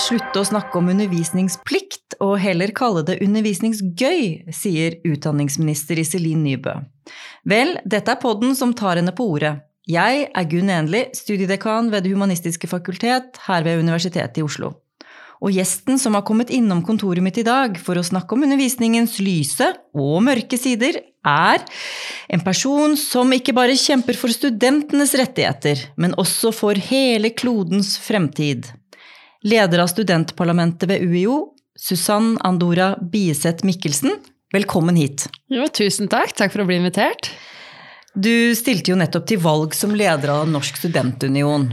Slutte å snakke om undervisningsplikt og heller kalle det undervisningsgøy, sier utdanningsminister Iselin Nybø. Vel, dette er podden som tar henne på ordet. Jeg er Gunn Enli, studiedekan ved Det humanistiske fakultet her ved Universitetet i Oslo. Og gjesten som har kommet innom kontoret mitt i dag for å snakke om undervisningens lyse og mørke sider, er en person som ikke bare kjemper for studentenes rettigheter, men også for hele klodens fremtid. Leder av studentparlamentet ved UiO, Susann Andora Bieseth Mikkelsen, velkommen hit. Jo, tusen takk. Takk for å bli invitert. Du stilte jo nettopp til valg som leder av Norsk studentunion.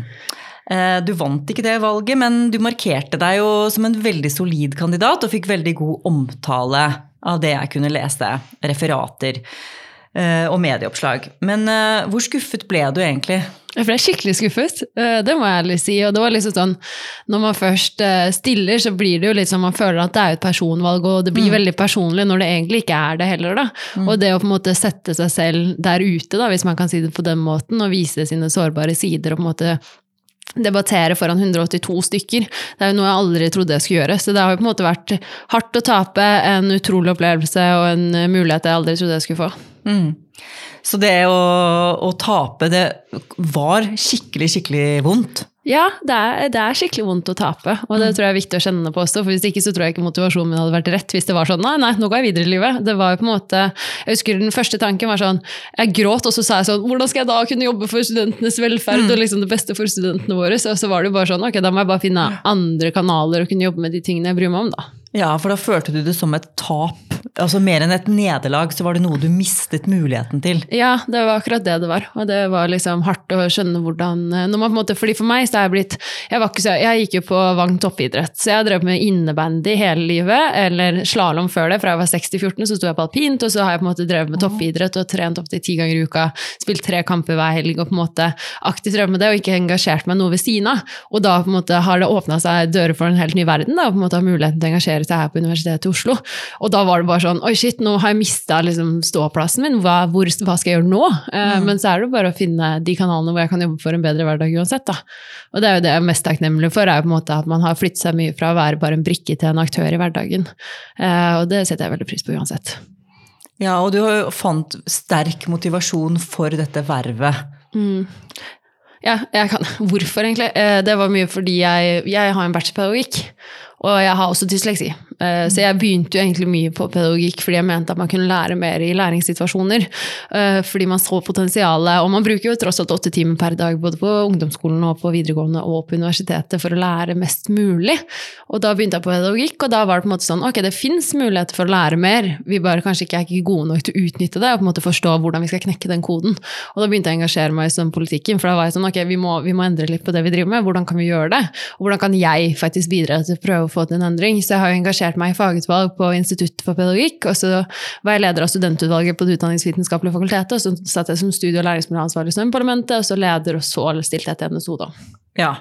Eh, du vant ikke det valget, men du markerte deg jo som en veldig solid kandidat og fikk veldig god omtale av det jeg kunne lese. Referater eh, og medieoppslag. Men eh, hvor skuffet ble du egentlig? Jeg ble skikkelig skuffet, det må jeg ærlig si. Og det var liksom sånn, når man først stiller, så blir det jo litt sånn man føler at det er et personvalg, og det blir mm. veldig personlig når det egentlig ikke er det heller, da. Mm. Og det å på en måte sette seg selv der ute, da, hvis man kan si det på den måten, og vise sine sårbare sider og på en måte debattere foran 182 stykker. Det er jo noe jeg aldri trodde jeg skulle gjøre. Så det har jo på en måte vært hardt å tape, en utrolig opplevelse og en mulighet jeg aldri trodde jeg skulle få. Mm. Så det å, å, tape, det var skikkelig, skikkelig vondt? Ja, det er, det er, skikkelig vondt å tape, og det mm. tror jeg er viktig å kjenne på også. for Hvis ikke så tror jeg ikke motivasjonen min hadde vært rett hvis det var sånn nei, nei, nå går jeg videre i livet. Det var jo på en måte, Jeg husker den første tanken var sånn Jeg gråt, og så sa jeg sånn Hvordan skal jeg da kunne jobbe for studentenes velferd mm. og liksom det beste for studentene våre? Så, så var det jo bare sånn Ok, da må jeg bare finne andre kanaler og kunne jobbe med de tingene jeg bryr meg om, da. Ja, for da følte du det som et tap. Altså Mer enn et nederlag, så var det noe du mistet muligheten til. Ja, det var akkurat det det var. Og det var liksom hardt å skjønne hvordan eh, når man på en måte, fordi For meg så er jeg blitt Jeg, var ikke så, jeg gikk jo på Vang toppidrett, så jeg har drevet med innebandy hele livet. Eller slalåm før det. Fra jeg var 6-14, så sto jeg på alpint, og så har jeg på en måte drevet med toppidrett og trent opptil ti ganger i uka. Spilt tre kamper hver helg og på en måte aktivt drevet med det og ikke engasjert meg noe ved siden av. Og da på en måte har det åpna seg dører for en helt ny verden. da, og på en måte har muligheten til å engasjere seg her på Universitetet i Oslo. Og da var det bare sånn Oi, shit, nå har jeg mista liksom, ståplassen min. Hva, hvor, hva, skal jeg gjøre nå? Mm. Men så er det bare å finne de kanalene hvor jeg kan jobbe for en bedre hverdag uansett. Da. Og det er jo det jeg er mest takknemlig for, er jo på en måte at man har flyttet seg mye fra å være bare en brikke til en aktør i hverdagen. Uh, og det setter jeg veldig pris på uansett. Ja, og du fant sterk motivasjon for dette vervet. Mm. Ja, jeg kan. Hvorfor, egentlig? Eh, det var mye fordi jeg, jeg har en bachelorpedagogikk. Og jeg har også dysleksi. Eh, så jeg begynte jo egentlig mye på pedagogikk fordi jeg mente at man kunne lære mer i læringssituasjoner. Eh, fordi man så potensialet. Og man bruker jo tross alt åtte timer per dag både på ungdomsskolen og på videregående og på universitetet for å lære mest mulig. Og da begynte jeg på pedagogikk, og da var det på en måte sånn ok, det fins muligheter for å lære mer, vi bare kanskje ikke er ikke gode nok til å utnytte det og på en måte forstå hvordan vi skal knekke den koden. Og da begynte jeg å engasjere meg i sånn politikken, for da var jeg sånn ok, vi må, vi må endre litt på det vi driver med, hvordan kan vi gjøre det? Og hvordan kan jeg faktisk bidra til å prøve å få til en endring? Så jeg har jo engasjert meg i fagutvalg på Institutt for pedagogikk, og så var jeg leder av studentutvalget på Det utdanningsvitenskapelige fakultetet, og så satt jeg som studie- og læringsmiljøansvarlig i Studentparlamentet, og så leder, og så stilte jeg til NSO, da. Ja,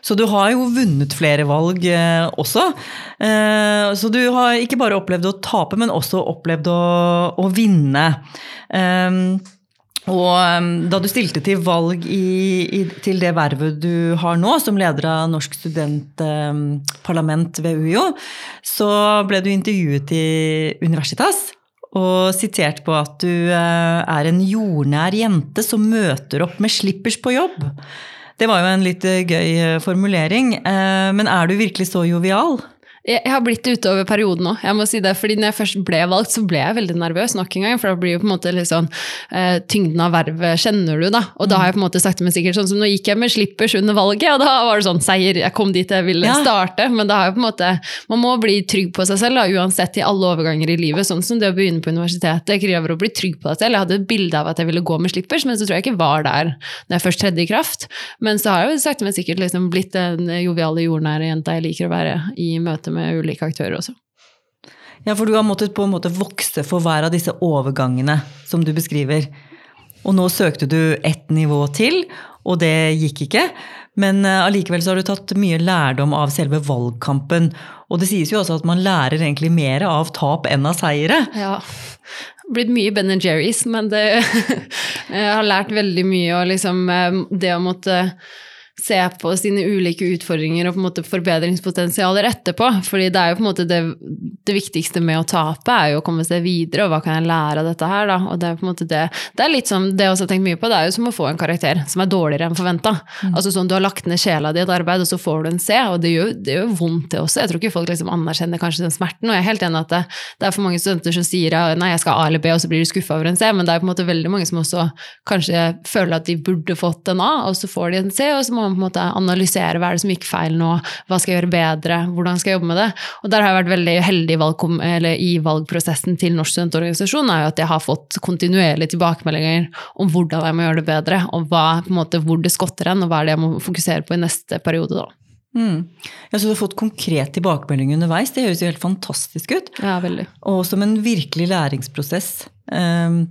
så du har jo vunnet flere valg eh, også. Eh, så du har ikke bare opplevd å tape, men også opplevd å, å vinne. Eh, og um, da du stilte til valg i, i, til det vervet du har nå, som leder av Norsk studentparlament ved UiO, så ble du intervjuet i Universitas og sitert på at du uh, er en jordnær jente som møter opp med slippers på jobb. Det var jo en litt uh, gøy uh, formulering, men er du virkelig så jovial? Jeg, har blitt det utover perioden nå. jeg må si det, fordi når jeg først ble valgt, så ble jeg veldig nervøs nok en gang. For da blir jo på en måte litt sånn eh, Tyngden av vervet kjenner du, da. Og da har jeg på en måte sakte, men sikkert sånn som nå gikk jeg med slippers under valget, og da var det sånn seier. Jeg kom dit jeg ville ja. starte. Men da har jeg på en måte Man må bli trygg på seg selv, da, uansett i alle overganger i livet. Sånn som det å begynne på universitetet krever å bli trygg på deg selv. Jeg hadde et bilde av at jeg ville gå med slippers, men så tror jeg ikke var der når jeg først tredde i kraft. Men så har jeg jo sakte, men sikkert liksom blitt den joviale, jordnære jenta jeg liker å være i møte med ulike aktører også. Ja, for du har måttet på en måte vokse for hver av disse overgangene som du beskriver. Og nå søkte du ett nivå til, og det gikk ikke. Men eh, allikevel så har du tatt mye lærdom av selve valgkampen. Og det sies jo også at man lærer egentlig mer av tap enn av seire. Ja, blitt mye Ben Jerry's, men det, jeg har lært veldig mye. Og liksom eh, det å måtte se på sine ulike utfordringer og på en måte forbedringspotensialer etterpå. fordi det er jo på en måte det, det viktigste med å tape, er jo å komme seg videre, og hva kan jeg lære av dette her, da. Og det er på en måte det Det er litt som det jeg også har tenkt mye på, det er jo som å få en karakter som er dårligere enn forventa. Mm. Altså sånn du har lagt ned sjela di i et arbeid, og så får du en C, og det gjør, det gjør vondt, det også. Jeg tror ikke folk liksom anerkjenner kanskje den smerten, og jeg er helt enig at det, det er for mange studenter som sier nei, jeg skal A eller B, og så blir de skuffa over en C, men det er på en måte veldig mange som også kanskje føler at de burde fått en A, og så får de en C, og så må man på en måte analysere hva er det som gikk feil nå, hva skal jeg gjøre bedre, hvordan skal jeg jobbe med det. Og der har jeg vært veldig heldig i, valg, i valgprosessen til Norsk studentorganisasjon, er jo at jeg har fått kontinuerlige tilbakemeldinger om hvordan jeg må gjøre det bedre, og hva, måte, hvor det skotter hen, og hva er det jeg må fokusere på i neste periode. da. Mm. Ja, Så du har fått konkret tilbakemelding underveis. Det høres jo helt fantastisk ut. Ja, veldig. Og som en virkelig læringsprosess. Um,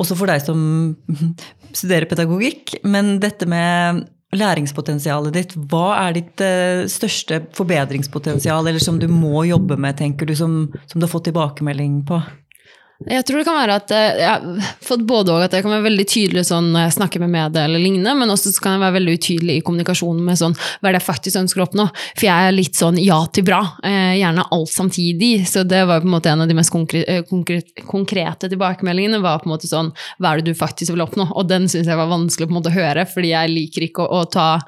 også for deg som studerer pedagogikk. Men dette med læringspotensialet ditt, hva er ditt uh, største forbedringspotensial, eller som du må jobbe med, tenker du, som, som du har fått tilbakemelding på? Jeg tror det kan være at eh, jeg har fått både og at jeg kan være veldig tydelig sånn når jeg snakker med media eller lignende, men også kan jeg være veldig utydelig i kommunikasjonen med sånn hva er det jeg faktisk ønsker å oppnå. For jeg er litt sånn ja til bra, eh, gjerne alt samtidig. Så det var på en måte en av de mest konkrete, konkre konkrete tilbakemeldingene. var på en måte sånn hva er det du faktisk vil oppnå? Og den syns jeg var vanskelig på en måte å høre, fordi jeg liker ikke å, å ta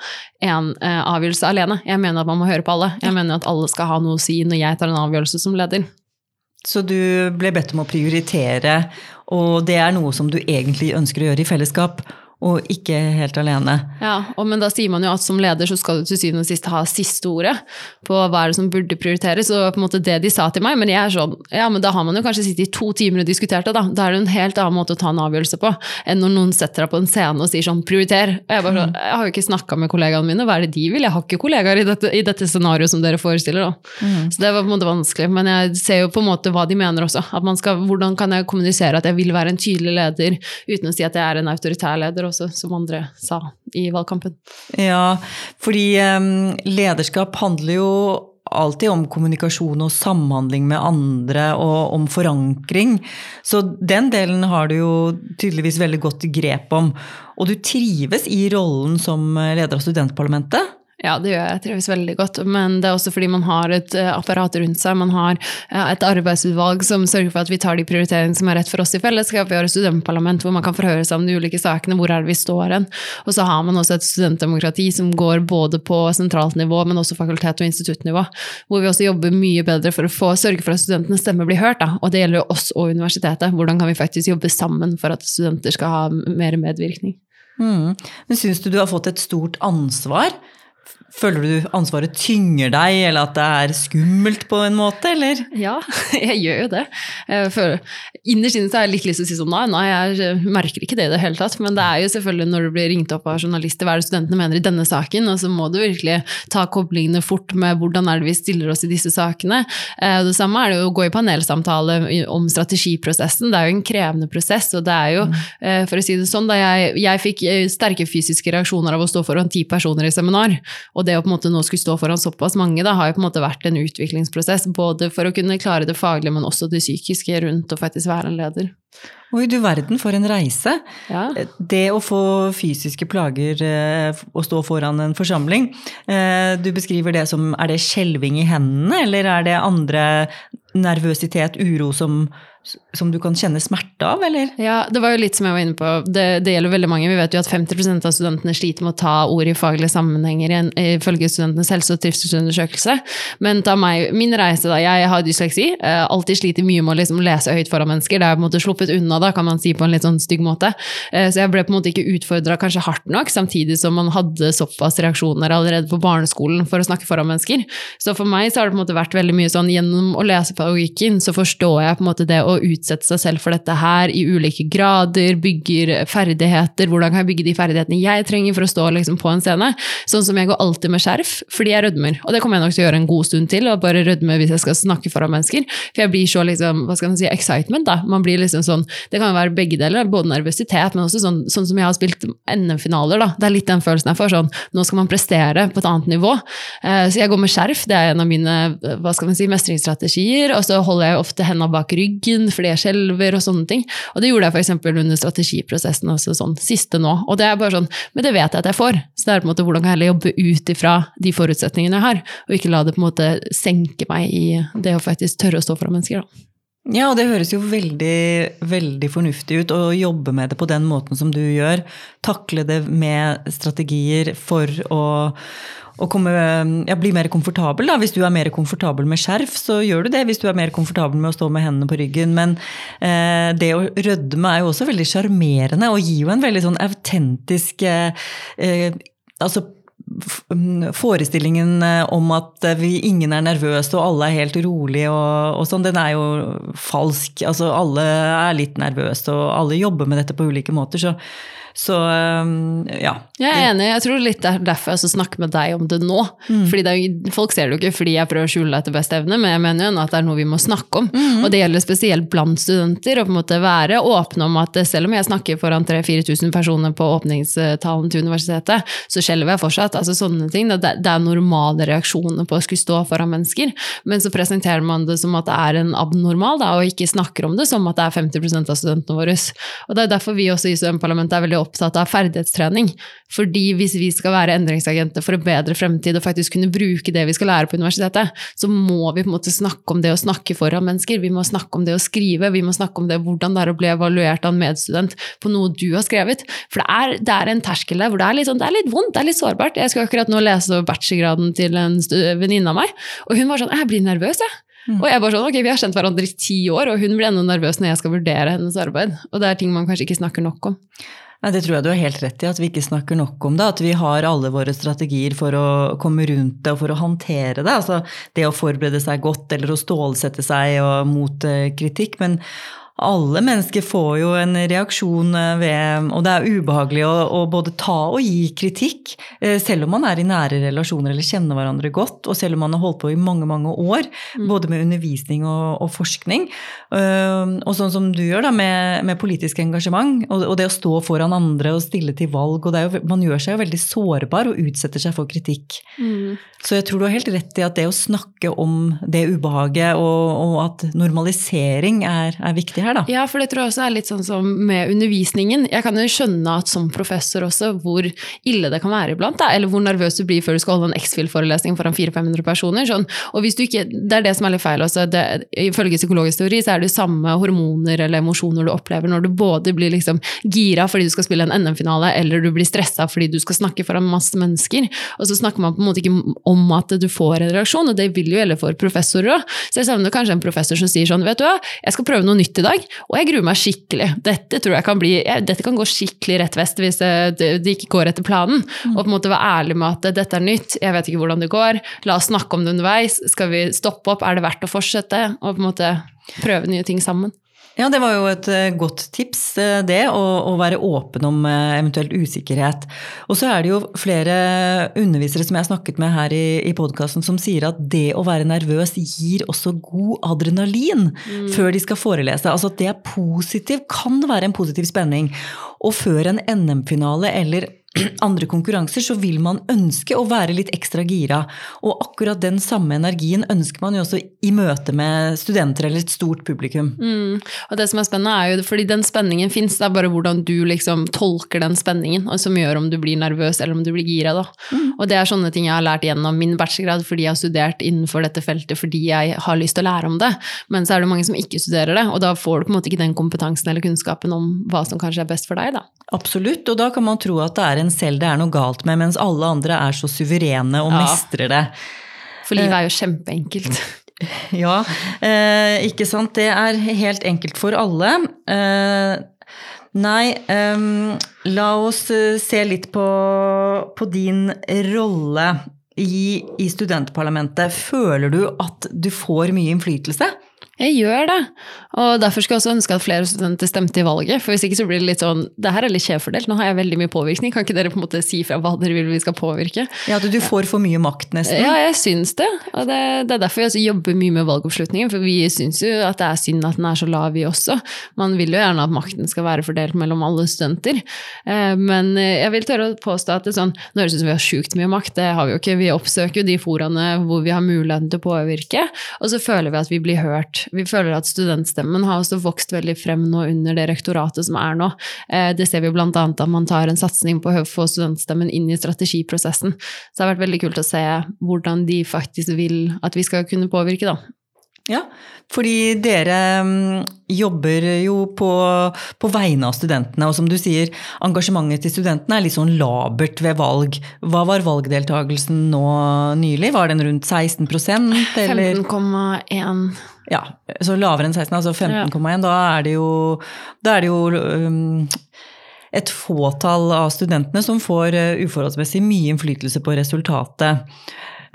en eh, avgjørelse alene. Jeg mener at man må høre på alle. Jeg mener at alle skal ha noe å si når jeg tar en avgjørelse som leder. Så du ble bedt om å prioritere, og det er noe som du egentlig ønsker å gjøre i fellesskap og ikke helt alene. Ja, og, men da sier man jo at som leder så skal du til syvende og sist ha siste ordet på hva er det som burde prioriteres, og på en måte det de sa til meg. Men jeg er sånn, ja, men da har man jo kanskje sittet i to timer og diskutert det, da. Da er det en helt annen måte å ta en avgjørelse på enn når noen setter deg på en scene og sier sånn prioriter. Og jeg, bare, sånn, jeg har jo ikke snakka med kollegaene mine, hva er det de vil? Jeg har ikke kollegaer i dette, i dette scenarioet som dere forestiller, da. Mm. Så det var på en måte vanskelig. Men jeg ser jo på en måte hva de mener også. At man skal, hvordan kan jeg kommunisere at jeg vil være en tydelig leder uten å si at jeg er en autoritær leder også, som andre sa i valgkampen. Ja, fordi um, lederskap handler jo alltid om kommunikasjon og samhandling med andre og om forankring. Så den delen har du jo tydeligvis veldig godt grep om. Og du trives i rollen som leder av studentparlamentet? Ja, det gjør jeg. Jeg trives veldig godt. Men det er også fordi man har et eh, apparat rundt seg. Man har eh, et arbeidsutvalg som sørger for at vi tar de prioriteringene som er rett for oss i fellesskap. Vi har et studentparlament hvor man kan forhøre seg om de ulike sakene. Hvor er det vi står hen? Og så har man også et studentdemokrati som går både på sentralt nivå, men også fakultet- og instituttnivå. Hvor vi også jobber mye bedre for å få, sørge for at studentenes stemme blir hørt. Da. Og det gjelder jo oss og universitetet. Hvordan kan vi faktisk jobbe sammen for at studenter skal ha mer medvirkning? Mm. Men syns du du har fått et stort ansvar? Føler du ansvaret tynger deg, eller at det er skummelt på en måte, eller? Ja, jeg gjør jo det. Innerst inne har jeg litt lyst til å si sånn nei, nei, jeg merker ikke det i det hele tatt. Men det er jo selvfølgelig når du blir ringt opp av journalister, hva er det studentene mener i denne saken? Og så må du virkelig ta koblingene fort med hvordan er det vi stiller oss i disse sakene. Eh, det samme er det å gå i panelsamtale om strategiprosessen. Det er jo en krevende prosess, og det er jo. Eh, for å si det sånn, da jeg, jeg fikk eh, sterke fysiske reaksjoner av å stå foran ti personer i seminar. og det å på en måte nå skulle stå foran såpass mange, da, har jo på en måte vært en utviklingsprosess. Både for å kunne klare det faglige, men også det psykiske rundt å faktisk være en leder. Oi, du verden for en reise. Ja. Det å få fysiske plager og å stå foran en forsamling, eh, du beskriver det som Er det skjelving i hendene, eller er det andre nervøsitet, uro som som du kan kjenne smerte av, eller? Ja, det var jo litt som jeg var inne på. Det, det gjelder veldig mange. Vi vet jo at 50% av studentene sliter med å ta ord i faglige sammenhenger ifølge Studentenes helse- og trivselsundersøkelse. Men ta meg, min reise, da. Jeg har dysleksi. Eh, alltid sliter mye med å liksom lese høyt foran mennesker. Det er på en måte sluppet unna, da, kan man si på en litt sånn stygg måte. Eh, så jeg ble på en måte ikke utfordra kanskje hardt nok, samtidig som man hadde såpass reaksjoner allerede på barneskolen for å snakke foran mennesker. Så for meg så har det på en måte vært veldig mye sånn gjennom å lese pedagogikken, så forstår jeg på en måte det å utsette seg selv for dette her i ulike grader, bygger ferdigheter, hvordan kan jeg bygge de ferdighetene jeg trenger for å stå liksom, på en scene. Sånn som jeg går alltid med skjerf, fordi jeg rødmer. Og det kommer jeg nok til å gjøre en god stund til, og bare rødme hvis jeg skal snakke foran mennesker. For jeg blir så liksom, hva skal man si, excitement, da. Man blir liksom sånn Det kan jo være begge deler, både nervøsitet, men også sånn, sånn som jeg har spilt NM-finaler. Det er litt den følelsen jeg får. sånn, Nå skal man prestere på et annet nivå. Eh, så jeg går med skjerf, det er en av mine hva skal man si, mestringsstrategier. Og så holder jeg ofte hendene bak ryggen fordi jeg skjelver og sånne ting. Og det gjorde jeg f.eks. under strategiprosessen også sånn siste nå. Og det er bare sånn, Men det vet jeg at jeg får. Så det er på en måte hvordan kan jeg heller jobbe ut ifra de forutsetningene jeg har, og ikke la det på en måte senke meg i det å faktisk tørre å stå foran mennesker. da. Ja, og det høres jo veldig, veldig fornuftig ut å jobbe med det på den måten som du gjør. Takle det med strategier for å, å komme, ja, bli mer komfortabel. Da. Hvis du er mer komfortabel med skjerf, så gjør du det. Hvis du er mer komfortabel med å stå med hendene på ryggen. Men eh, det å rødme er jo også veldig sjarmerende og gir jo en veldig sånn autentisk eh, eh altså forestillingen eh, om at eh, vi, ingen er nervøse og alle er helt rolige og, og, sånn, den er jo falsk. Altså alle er litt nervøse og alle jobber med dette på ulike måter. Så så um, ja. Jeg er enig. Jeg tror litt det er derfor jeg snakker med deg om det nå. Mm. Fordi det er, Folk ser det jo ikke fordi jeg prøver å skjule det etter beste evne, men jeg mener jo at det er noe vi må snakke om. Mm. Og det gjelder spesielt blant studenter. Å på en måte være åpne om at selv om jeg snakker foran 3000-4000 personer på åpningstalen til universitetet, så skjelver jeg fortsatt. Altså sånne ting. Det, det er normale reaksjoner på å skulle stå foran mennesker. Men så presenterer man det som at det er en abnormal, da, og ikke snakker om det som at det er 50% av studentene våre. Og det er derfor vi også i studentparlamentet er veldig opptatt av ferdighetstrening. Fordi hvis vi skal være endringsagenter for en bedre fremtid og faktisk kunne bruke det vi skal lære på universitetet, så må vi på en måte snakke om det å snakke foran mennesker. Vi må snakke om det å skrive, vi må snakke om det hvordan det er å bli evaluert av en medstudent på noe du har skrevet. For det er, det er en terskel der hvor det er, litt sånn, det er litt vondt, det er litt sårbart. Jeg skal akkurat nå lese bachelorgraden til en venninne av meg, og hun var sånn Jeg blir nervøs, jeg. Mm. Og jeg bare sånn, ok, Vi har kjent hverandre i ti år, og hun blir enda nervøs når jeg skal vurdere hennes arbeid. Og det er ting man kanskje ikke snakker nok om. Nei, Det tror jeg du har helt rett i, at vi ikke snakker nok om det. At vi har alle våre strategier for å komme rundt det og for å håndtere det. Altså det å forberede seg godt eller å stålsette seg mot eh, kritikk. Men alle mennesker får jo en reaksjon eh, ved Og det er ubehagelig å, å, både ta og gi kritikk, eh, selv om man er i nære relasjoner eller kjenner hverandre godt, og selv om man har holdt på i mange, mange år, mm. både med undervisning og, og, forskning. Og sånn som du gjør, da, med, med politisk engasjement, og, og, det å stå foran andre og stille til valg. og jo, Man gjør seg jo veldig sårbar og utsetter seg for kritikk. Mm. Så jeg tror du har helt rett i at det å snakke om det ubehaget, og, og at normalisering er, er viktig her, da. Ja, for det tror jeg også er litt sånn som med undervisningen. Jeg kan jo skjønne at som professor også hvor ille det kan være iblant, da. eller hvor nervøs du blir før du skal holde en X-FIL-forelesning foran 400-500 personer. Sånn. Og hvis du ikke, Det er det som er litt feil også. Det, ifølge psykologisk teori så er det samme hormoner eller emosjoner du opplever når du både blir liksom gira fordi du skal spille en NM-finale, eller du blir stressa fordi du skal snakke foran masse mennesker. Og så snakker man på en måte ikke om at du får en reaksjon, og det vil jo gjelde for professorer òg. Så jeg savner kanskje en professor som sier sånn, vet du hva, jeg skal prøve noe nytt i dag. Og jeg gruer meg skikkelig. Dette tror jeg kan bli, dette kan gå skikkelig rett vest hvis det, det ikke går etter planen. Mm. Og på en måte være ærlig med at dette er nytt, jeg vet ikke hvordan det går, la oss snakke om det underveis. Skal vi stoppe opp, er det verdt å fortsette? Og på en måte prøve nye ting sammen. Ja, det var jo et eh, godt tips, eh, det. Å, å være åpen om eh, eventuelt usikkerhet. Og så er det jo flere undervisere som jeg har snakket med her i, i podkasten, som sier at det å være nervøs gir også god adrenalin mm. før de skal forelese. Altså at det er positiv, kan være en positiv spenning. Og før en NM-finale eller andre konkurranser, så vil man ønske å være litt ekstra gira. Og akkurat den samme energien ønsker man jo også i møte med studenter eller et stort publikum. Mm. Og det som er spennende, er jo fordi den spenningen fins, det er bare hvordan du liksom tolker den spenningen, som gjør om du blir nervøs eller om du blir gira. Da. Mm. Og det er sånne ting jeg har lært gjennom min bachelorgrad fordi jeg har studert innenfor dette feltet fordi jeg har lyst til å lære om det. Men så er det mange som ikke studerer det, og da får du på en måte ikke den kompetansen eller kunnskapen om hva som kanskje er best for deg. Da. Absolutt, og da kan man tro at det er en selv det er noe galt med, mens alle andre er så suverene og ja. mestrer det. For livet er jo kjempeenkelt. Ja, eh, ikke sant. Det er helt enkelt for alle. Eh, nei, eh, la oss eh, se litt på, på din rolle i, i, studentparlamentet. Føler du at du får mye innflytelse? Jeg gjør det. Og derfor skulle jeg også ønske at flere studenter stemte i valget. For hvis ikke så blir det litt sånn Det her er litt skjevfordelt, nå har jeg veldig mye påvirkning. Kan ikke dere på en måte si fra hva dere vil vi skal påvirke? Ja, at du får for mye makt, nesten. Ja, jeg syns det. Og det, det er derfor vi også jobber mye med valgoppslutningen. For vi syns jo at det er synd at den er så lav, vi også. Man vil jo gjerne at makten skal være fordelt mellom alle studenter. Eh, men jeg vil tørre å påstå at det er sånn Nå høres det ut som vi har sjukt mye makt, det har vi jo ikke. Vi oppsøker jo de foraene hvor vi har muligheten til å påvirke, og så føler vi at vi blir hørt vi føler at studentstemmen har også vokst veldig frem nå under det rektoratet som er nå. Eh, det ser vi bl.a. at man tar en satsing på å få studentstemmen inn i strategiprosessen. Så det har vært veldig kult å se hvordan de faktisk vil at vi skal kunne påvirke, da. Ja, fordi dere mm, jobber jo på, på, vegne av studentene, og som du sier, engasjementet til studentene er litt sånn labert ved valg. Hva var valgdeltakelsen nå nylig? Var den rundt 16% 15,1. Ja, så lavere enn 16, altså 15,1. Ja. Da er det jo, da er det jo um, et fåtall av studentene som får uh, uforholdsmessig mye innflytelse på resultatet.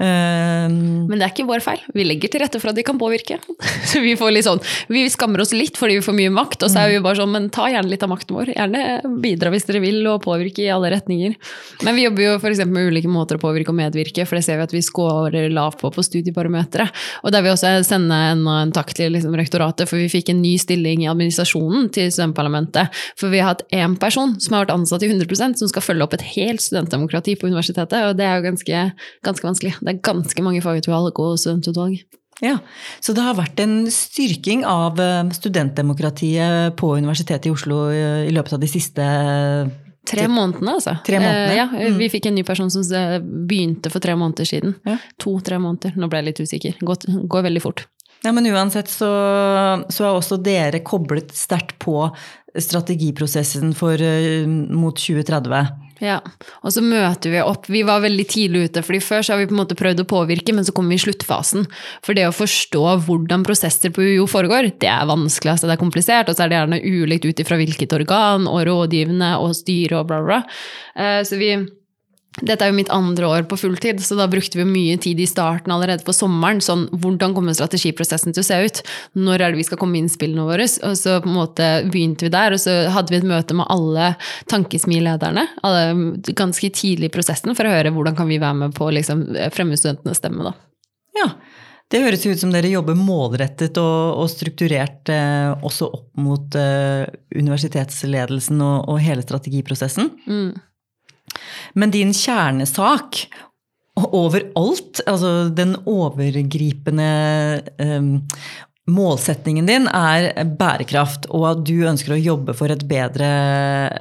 Um, Men det er ikke vår feil. Vi legger til rette for at de kan påvirke. Så vi, sånn, vi skammer oss litt fordi vi får mye makt, og så er vi bare sånn Men ta gjerne litt av makten vår. Gjerne bidra hvis dere vil, og påvirke i alle retninger. Men vi jobber jo f.eks. med ulike måter å påvirke og medvirke, for det ser vi at vi scorer lavt på på studiebarometeret. Og der vil jeg også sende en, en takk til liksom, rektoratet, for vi fikk en ny stilling i administrasjonen til studentparlamentet. For vi har hatt én person som har vært ansatt i 100% som skal følge opp et helt studentdemokrati på universitetet, og det er jo ganske, ganske vanskelig. Det det er ganske mange fagutvalg og studentutvalg. Ja, Så det har vært en styrking av eh, studentdemokratiet på Universitetet i Oslo eh, i løpet av de siste Tre månedene, altså. Tre månedene. Eh, ja, mm. Vi fikk en ny person som begynte for tre måneder siden. Ja. To-tre måneder. Nå ble jeg litt usikker. Går, går veldig fort. Ja, Men uansett så, så er også dere koblet sterkt på strategiprosessen for, mot 2030. Ja, og så møter vi opp. Vi var veldig tidlig ute, fordi før så har vi på en måte prøvd å påvirke, men så kommer vi i sluttfasen. For det å forstå hvordan prosesser på UiO foregår, det er vanskelig. Altså det er komplisert, og så er det gjerne ulikt ut ifra hvilket organ og rådgivende og styre og bla, bla. Eh, så vi dette er jo mitt andre år på fulltid, så da brukte vi mye tid i starten allerede på sommeren. sånn, Hvordan kommer strategiprosessen til å se ut? Når er det vi skal komme med innspillene våre? Og så på en måte begynte vi der, og så hadde vi et møte med alle tankesmilederne ganske tidlig i prosessen for å høre hvordan kan vi være med på å liksom, fremme studentenes stemme. da. Ja, det høres ut som dere jobber målrettet og, og strukturert eh, også opp mot eh, universitetsledelsen og, og, hele strategiprosessen. Mm. Men din kjernesak overalt, altså den overgripende um, Målsetningen din er bærekraft, og at du ønsker å jobbe for et bedre,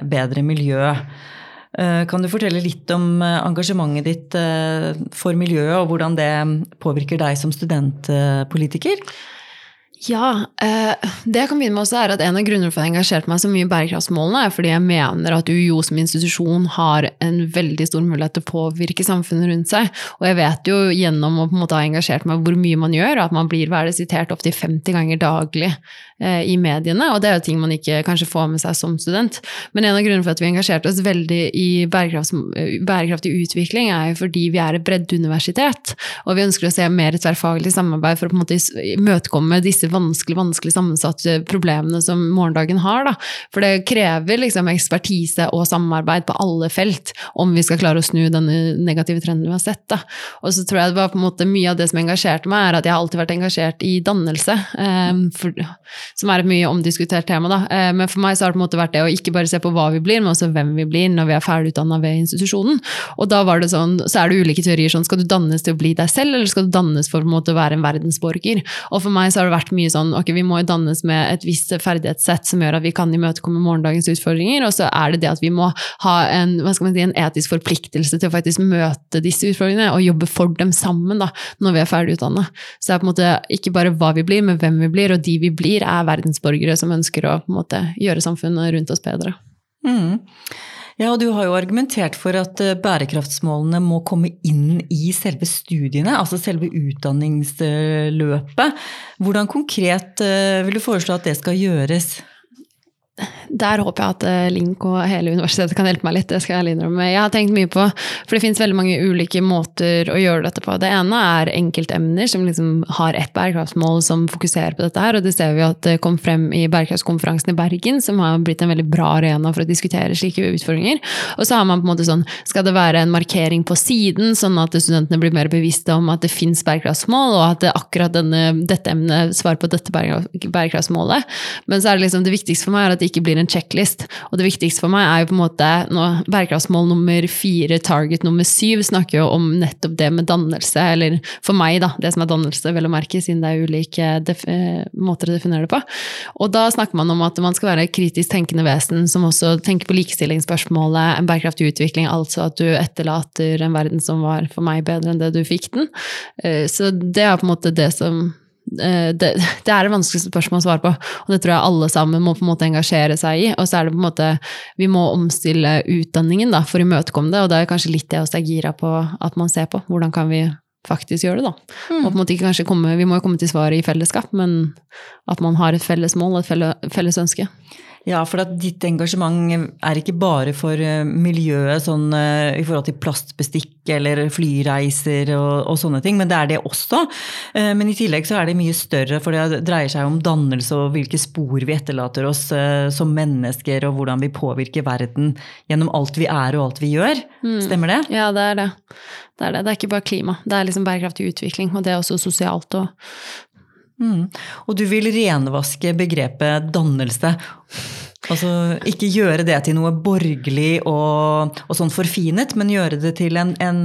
bedre miljø. Eh, kan du fortelle litt om eh, engasjementet ditt eh, for miljøet, og hvordan det påvirker deg som studentpolitiker? Ja, eh, det jeg kan begynne med også er at En av grunnene for at jeg har engasjert meg så mye i bærekraftsmålene, er fordi jeg mener at UiO som institusjon har en veldig stor mulighet til å påvirke samfunnet rundt seg. Og jeg vet jo gjennom å på en måte ha engasjert meg hvor mye man gjør, at man blir hva sitert opptil 50 ganger daglig eh, i mediene. Og det er jo ting man ikke kanskje får med seg som student. Men en av grunnene for at vi engasjerte oss veldig i bærekraftig utvikling, er jo fordi vi er et breddeuniversitet. Og vi ønsker å se mer tverrfaglig samarbeid for å på en måte imøtekomme disse vanskelig, vanskelig sammensatte problemene som morgendagen har. Da. For det krever liksom ekspertise og samarbeid på alle felt om vi skal klare å snu denne negative trenden vi har sett. Da. Og så tror jeg det var på en måte mye av det som engasjerte meg, er at jeg har alltid vært engasjert i dannelse. Um, for, som er et mye omdiskutert tema. Da. Uh, men for meg så har det på en måte vært det å ikke bare se på hva vi blir, men også hvem vi blir når vi er ferdigutdanna ved institusjonen. Og da var det sånn, så er det ulike teorier. sånn, Skal du dannes til å bli deg selv, eller skal du dannes for å være en verdensborger? Og for meg så har det vært mye mye sånn ok, vi må jo dannes med et visst ferdighetssett som gjør at vi kan imøtekomme morgendagens utfordringer, og så er det det at vi må ha en, hva skal man si, en etisk forpliktelse til å faktisk møte disse utfordringene og jobbe for dem sammen da, når vi er ferdig utdanna. Så det er på en måte ikke bare hva vi blir, men hvem vi blir, og de vi blir, er verdensborgere som ønsker å på en måte gjøre samfunnet rundt oss bedre. Mm. Ja, og du har jo argumentert for at eh, bærekraftsmålene må komme inn i selve studiene, altså selve utdanningsløpet. Hvordan konkret eh, vil du foreslå at det skal gjøres? Der håper jeg at eh, Link og hele universitetet kan hjelpe meg litt. det skal Jeg innrømme. Jeg har tenkt mye på, for det finnes veldig mange ulike måter å gjøre dette på. Det ene er enkeltemner som liksom har ett bærekraftsmål som fokuserer på dette her. Og det ser vi at det kom frem i bærekraftskonferansen i Bergen, som har blitt en veldig bra arena for å diskutere slike utfordringer. Og så har man på en måte sånn, skal det være en markering på siden, sånn at studentene blir mer bevisste om at det fins bærekraftsmål, og at det akkurat denne, dette emnet svarer på dette bærekraftsmålet. Men så er det liksom det viktigste for meg er at det ikke blir en checklist. Og det viktigste for meg er jo på en måte nå, Bærekraftsmål nummer fire, target nummer syv, snakker jo om nettopp det med dannelse, eller for meg, da, det som er dannelse, vel å merke, siden det er ulike eh, måter å definere det på. Og da snakker man om at man skal være kritisk tenkende vesen som også tenker på likestillingsspørsmålet, en bærekraftig utvikling, altså at du etterlater en verden som var for meg bedre enn det du fikk den. Eh, så det er på en måte det som det, det, er et vanskelig spørsmål å svare på, og det tror jeg alle sammen må på en måte engasjere seg i. Og så er det på en måte Vi må omstille utdanningen da, for å imøtekomme det, og det er kanskje litt det også er gira på at man ser på. Hvordan kan vi faktisk gjøre det, da? Mm. Og på en måte ikke kanskje komme, Vi må jo komme til svaret i fellesskap, men at man har et felles mål, et felles ønske. Ja, for at ditt engasjement er ikke bare for eh, miljøet sånn, eh, i forhold til plastbestikk eller flyreiser og, og, sånne ting, men det er det også. Eh, men i tillegg så er det mye større, for det dreier seg om dannelse og hvilke spor vi etterlater oss som mennesker, og hvordan vi påvirker verden gjennom alt vi er og alt vi gjør. Mm. Stemmer det? Ja, det er det. Det er det. Det er ikke bare klima. Det er liksom bærekraftig utvikling, og det er også sosialt og Mm. Og du vil renvaske begrepet dannelse. Altså ikke gjøre det til noe borgerlig og, og sånn forfinet, men gjøre det til en, en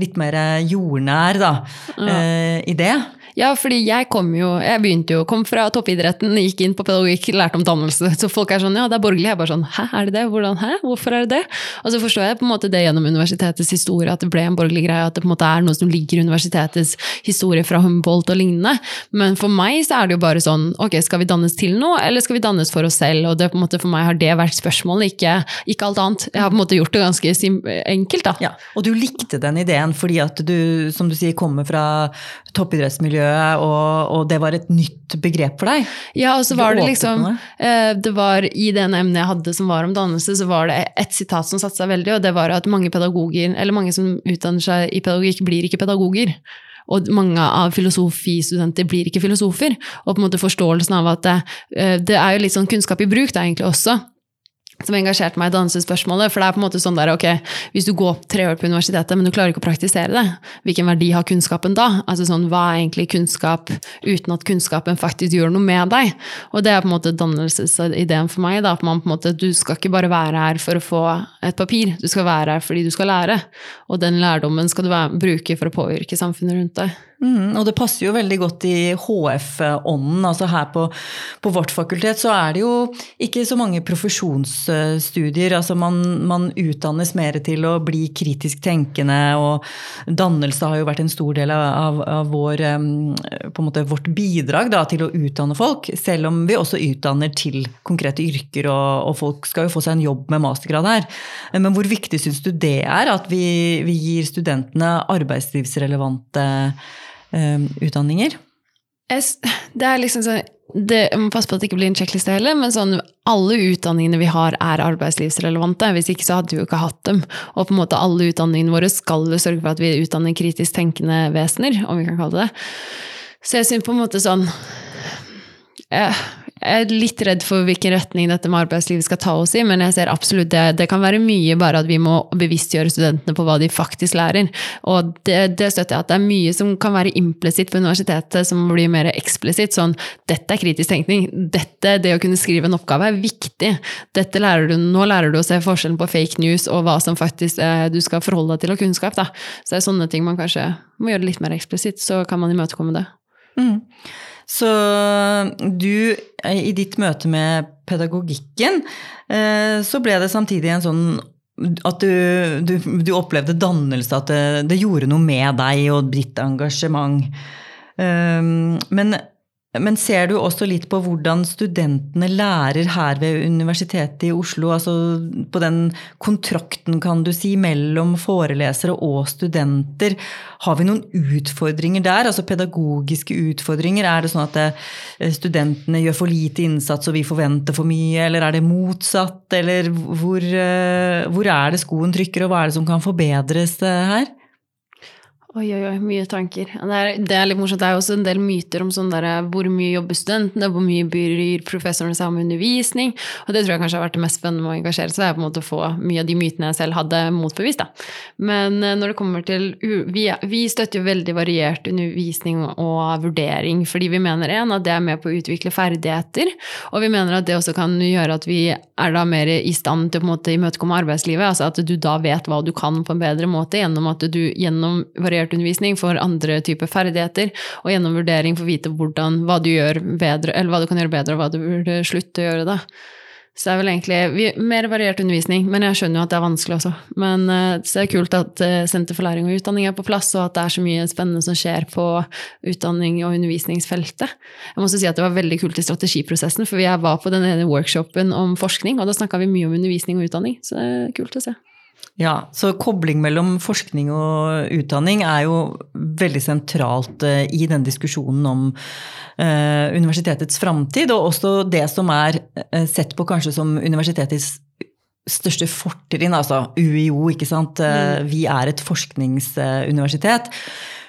litt mer jordnær da, ja. eh, idé. Ja, fordi jeg kom jo Jeg begynte jo, kom fra toppidretten, gikk inn på pedagogikk, lærte om dannelse. Så folk er sånn ja, det er borgerlig. Jeg er bare sånn hæ, er det det? Hvordan, hæ? Hvorfor er det det? Og så forstår jeg på en måte det gjennom universitetets historie, at det ble en borgerlig greie, at det på en måte er noe som ligger i universitetets historie fra Humboldt og lignende. Men for meg så er det jo bare sånn ok, skal vi dannes til noe, eller skal vi dannes for oss selv? Og det på en måte for meg har det vært spørsmålet, ikke, ikke alt annet. Jeg har på en måte gjort det ganske enkelt, da. Ja, og du likte den ideen fordi at du, som du sier, kommer fra toppidrettsmiljøet og, og, det var et nytt begrep for deg? Ja, og så var det liksom eh, det var I den emnet jeg hadde som var om dannelse, så var det et sitat som satte seg veldig, og det var at mange pedagoger, eller mange som utdanner seg i pedagogikk, blir ikke pedagoger. Og mange av filosofistudenter blir ikke filosofer. Og på en måte forståelsen av at det, eh, det er jo litt sånn kunnskap i bruk, det er egentlig også som engasjerte meg i dansespørsmålet. For det er på en måte sånn der, ok, hvis du går tre år på universitetet, men du klarer ikke å praktisere det, hvilken verdi har kunnskapen da? Altså sånn, Hva er egentlig kunnskap uten at kunnskapen faktisk gjør noe med deg? Og det er på en måte dannelsesideen for meg. da, at man på en måte, Du skal ikke bare være her for å få et papir, du skal være her fordi du skal lære. Og den lærdommen skal du bruke for å påvirke samfunnet rundt deg. Mm, og det passer jo veldig godt i HF-ånden. altså Her på, på, vårt fakultet så er det jo ikke så mange profesjonsstudier. altså Man, man utdannes mer til å bli kritisk tenkende, og dannelse har jo vært en stor del av, av vår, måte, vårt bidrag da, til å utdanne folk. Selv om vi også utdanner til konkrete yrker, og, og folk skal jo få seg en jobb med mastergrad her. Men hvor viktig syns du det er at vi, vi gir studentene arbeidslivsrelevante utdanninger? Det er liksom sånn det, jeg må passe på at det ikke blir en sjekkliste heller, men sånn, alle utdanningene vi har, er arbeidslivsrelevante. Hvis ikke så hadde vi jo ikke hatt dem. Og på en måte alle utdanningene våre skal jo sørge for at vi utdanner kritisk tenkende vesener, om vi kan kalle det det. Så jeg syns på en måte sånn jeg, jeg er litt redd for hvilken retning dette med arbeidslivet skal ta oss i, men jeg ser absolutt det. Det kan være mye bare at vi må bevisstgjøre studentene på hva de faktisk lærer. Og det, det støtter jeg at det er mye som kan være implisitt på universitetet, som blir mer eksplisitt. Sånn dette er kritisk tenkning. Dette, det å kunne skrive en oppgave, er viktig. Dette lærer du, nå lærer du å se forskjellen på fake news og hva som faktisk eh, du skal forholde deg til av kunnskap. Da. Så det er sånne ting man kanskje må gjøre litt mer eksplisitt, så kan man imøtekomme det. Mm. Så du, i ditt møte med pedagogikken, eh, så ble det samtidig en sånn at du, du, du opplevde dannelse, at det, det, gjorde noe med deg og ditt engasjement. Eh, men men ser du også litt på hvordan studentene lærer her ved Universitetet i Oslo? Altså på den kontrakten, kan du si, mellom forelesere og studenter. Har vi noen utfordringer der? Altså pedagogiske utfordringer? Er det sånn at eh, studentene gjør for lite innsats og vi forventer for mye, eller er det motsatt? Eller hvor, eh, hvor er det skoen trykker, og hva er det som kan forbedres eh, her? Oi, oi, oi, mye tanker. Det er, det er, litt morsomt. Det er også en del myter om sånn der, hvor mye jobber studentene, hvor mye bryr professorene seg om undervisning. Og det tror jeg kanskje har vært det mest spennende med å engasjere seg, er på en måte å få mye av de mytene jeg selv hadde motbevist. Da. Men eh, når det kommer til Vi, vi støtter jo veldig variert undervisning og vurdering, fordi vi mener en, at det er med på å utvikle ferdigheter, og vi mener at det også kan gjøre at vi er da mer i stand til å på en måte imøtekomme arbeidslivet. Altså at du da vet hva du kan på en bedre måte gjennom at du gjennom variert undervisning for andre typer ferdigheter, og gjennom vurdering få vite hvordan, hva du bedre, hva du kan gjøre bedre, og hva du burde slutte å gjøre. da. Så det er vel egentlig mer variert undervisning, men jeg skjønner jo at det er vanskelig også. Men uh, så er det kult at uh, Senter for læring og utdanning er på plass, og at det er så mye spennende som skjer på utdanning- og undervisningsfeltet. Jeg må også si at det var veldig kult i strategiprosessen, for jeg var på den ene workshopen om forskning, og da snakka vi mye om undervisning og utdanning, så det er kult å se. Ja, så kobling mellom forskning og utdanning er jo veldig sentralt eh, i den diskusjonen om uh, universitetets framtid, og også det som er uh, sett på kanskje som universitetets største fortrinn, altså UiO, ikke sant. Mm. Vi er et forskningsuniversitet.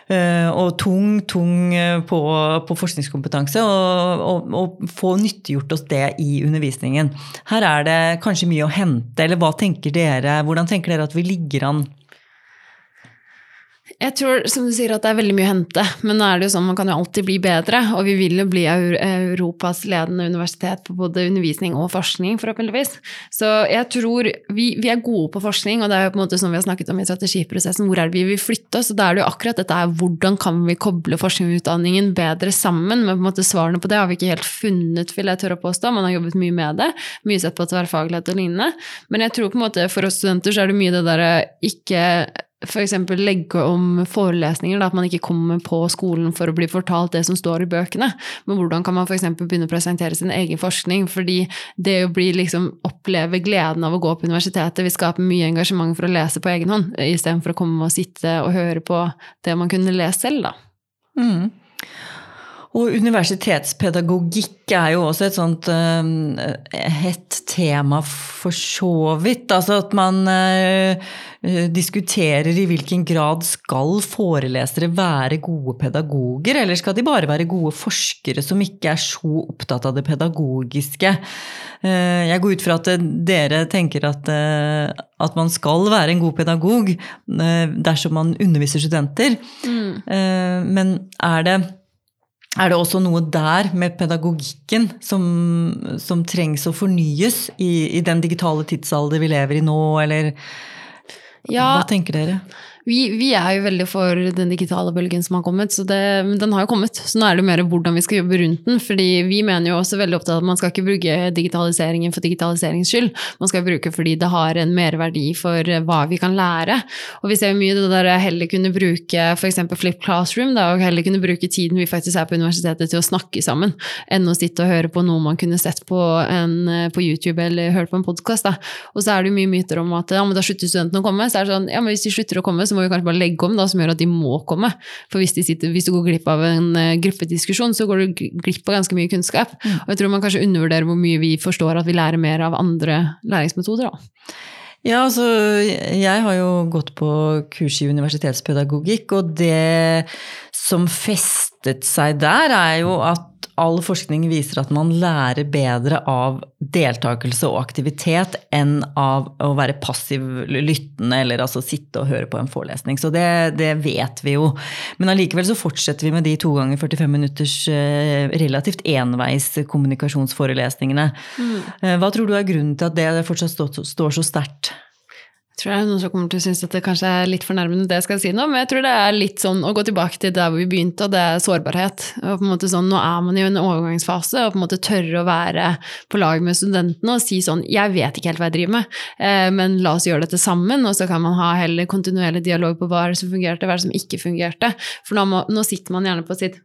Eh, og tung, tung eh, på, på forskningskompetanse, og, og, og, få nyttiggjort oss det i undervisningen. Her er det kanskje mye å hente, eller tenker dere? Hvordan tenker dere at vi ligger an jeg tror som du sier at det er veldig mye å hente, men nå er det jo sånn man kan jo alltid bli bedre. Og vi vil jo bli Europas ledende universitet på både undervisning og forskning, forhåpentligvis. Så jeg tror vi, vi, er gode på forskning, og det er jo på en måte som vi har snakket om i strategiprosessen, hvor er det vi vil flytte oss? Og da er det jo akkurat dette her, hvordan kan vi koble forskning og utdanningen bedre sammen? Men på en måte svarene på det har vi ikke helt funnet, vil jeg tørre å påstå. Man har jobbet mye med det, mye sett på tverrfaglighet og lignende. Men jeg tror på en måte for oss studenter så er det mye det derre ikke f.eks. legge om forelesninger, da, at man ikke kommer på skolen for å bli fortalt det som står i bøkene. Men hvordan kan man f.eks. begynne å presentere sin egen forskning? Fordi det å bli liksom, oppleve gleden av å gå på universitetet vil skape mye engasjement for å lese på egen hånd, istedenfor å komme og sitte og høre på det man kunne lest selv, da. Mm. Og universitetspedagogikk er jo også et sånt uh, hett tema for så vidt. Altså at man uh, diskuterer i hvilken grad skal forelesere være gode pedagoger, eller skal de bare være gode forskere som ikke er så opptatt av det pedagogiske? Uh, jeg går ut fra at dere tenker at, at man skal være en god pedagog dersom man underviser studenter. Mm. Men er det er det også noe der med pedagogikken som, som trengs å fornyes i, i, den digitale tidsalder vi lever i nå, eller ja, hva tenker dere? Vi, vi, er jo veldig for den digitale bølgen som har kommet, så det, den har jo kommet. Så nå er det mer hvordan vi skal jobbe rundt den. fordi vi mener jo også veldig opptatt at man skal ikke bruke digitaliseringen for digitaliseringens skyld. Man skal bruke fordi det har en merverdi for hva vi kan lære. Og vi ser jo mye det der heller kunne bruke f.eks. Flip Classroom, da, og heller kunne bruke tiden vi faktisk er på universitetet til å snakke sammen, enn å sitte og høre på noe man kunne sett på, en, på YouTube eller hørt på en podkast. Og så er det jo mye myter om at ja, men da slutter studentene å komme. Så er det sånn, ja, men hvis de slutter å komme, så må vi kanskje bare legge om, da, som gjør at de må komme. For hvis, sitter, hvis du går glipp av en uh, gruppediskusjon, så går du glipp av ganske mye kunnskap. Mm. Og jeg tror man kanskje undervurderer hvor mye vi forstår at vi lærer mer av andre læringsmetoder. da. Ja, altså jeg har jo gått på kurs i universitetspedagogikk, og det som festet seg der, er jo at all forskning viser at man lærer bedre av deltakelse og aktivitet enn av å være passiv lyttende eller altså sitte og høre på en forelesning. Så det, det vet vi jo. Men allikevel så fortsetter vi med de to ganger 45 minutters eh, relativt enveis kommunikasjonsforelesningene. Mm. Eh, hva tror du er grunnen til at det fortsatt står, står så sterkt? Tror jeg noen som kommer til å synes at det kanskje er litt fornærmende det jeg skal si nå, men jeg tror det er litt sånn å gå tilbake til der hvor vi begynte, og det er sårbarhet. Og på en måte sånn, Nå er man i en overgangsfase, og på en måte tørre å være på lag med studentene og si sånn Jeg vet ikke helt hva jeg driver med, eh, men la oss gjøre dette sammen, og så kan man ha heller kontinuerlig dialog på hva som fungerte, hva som ikke fungerte. For nå, må, nå sitter man gjerne på sitt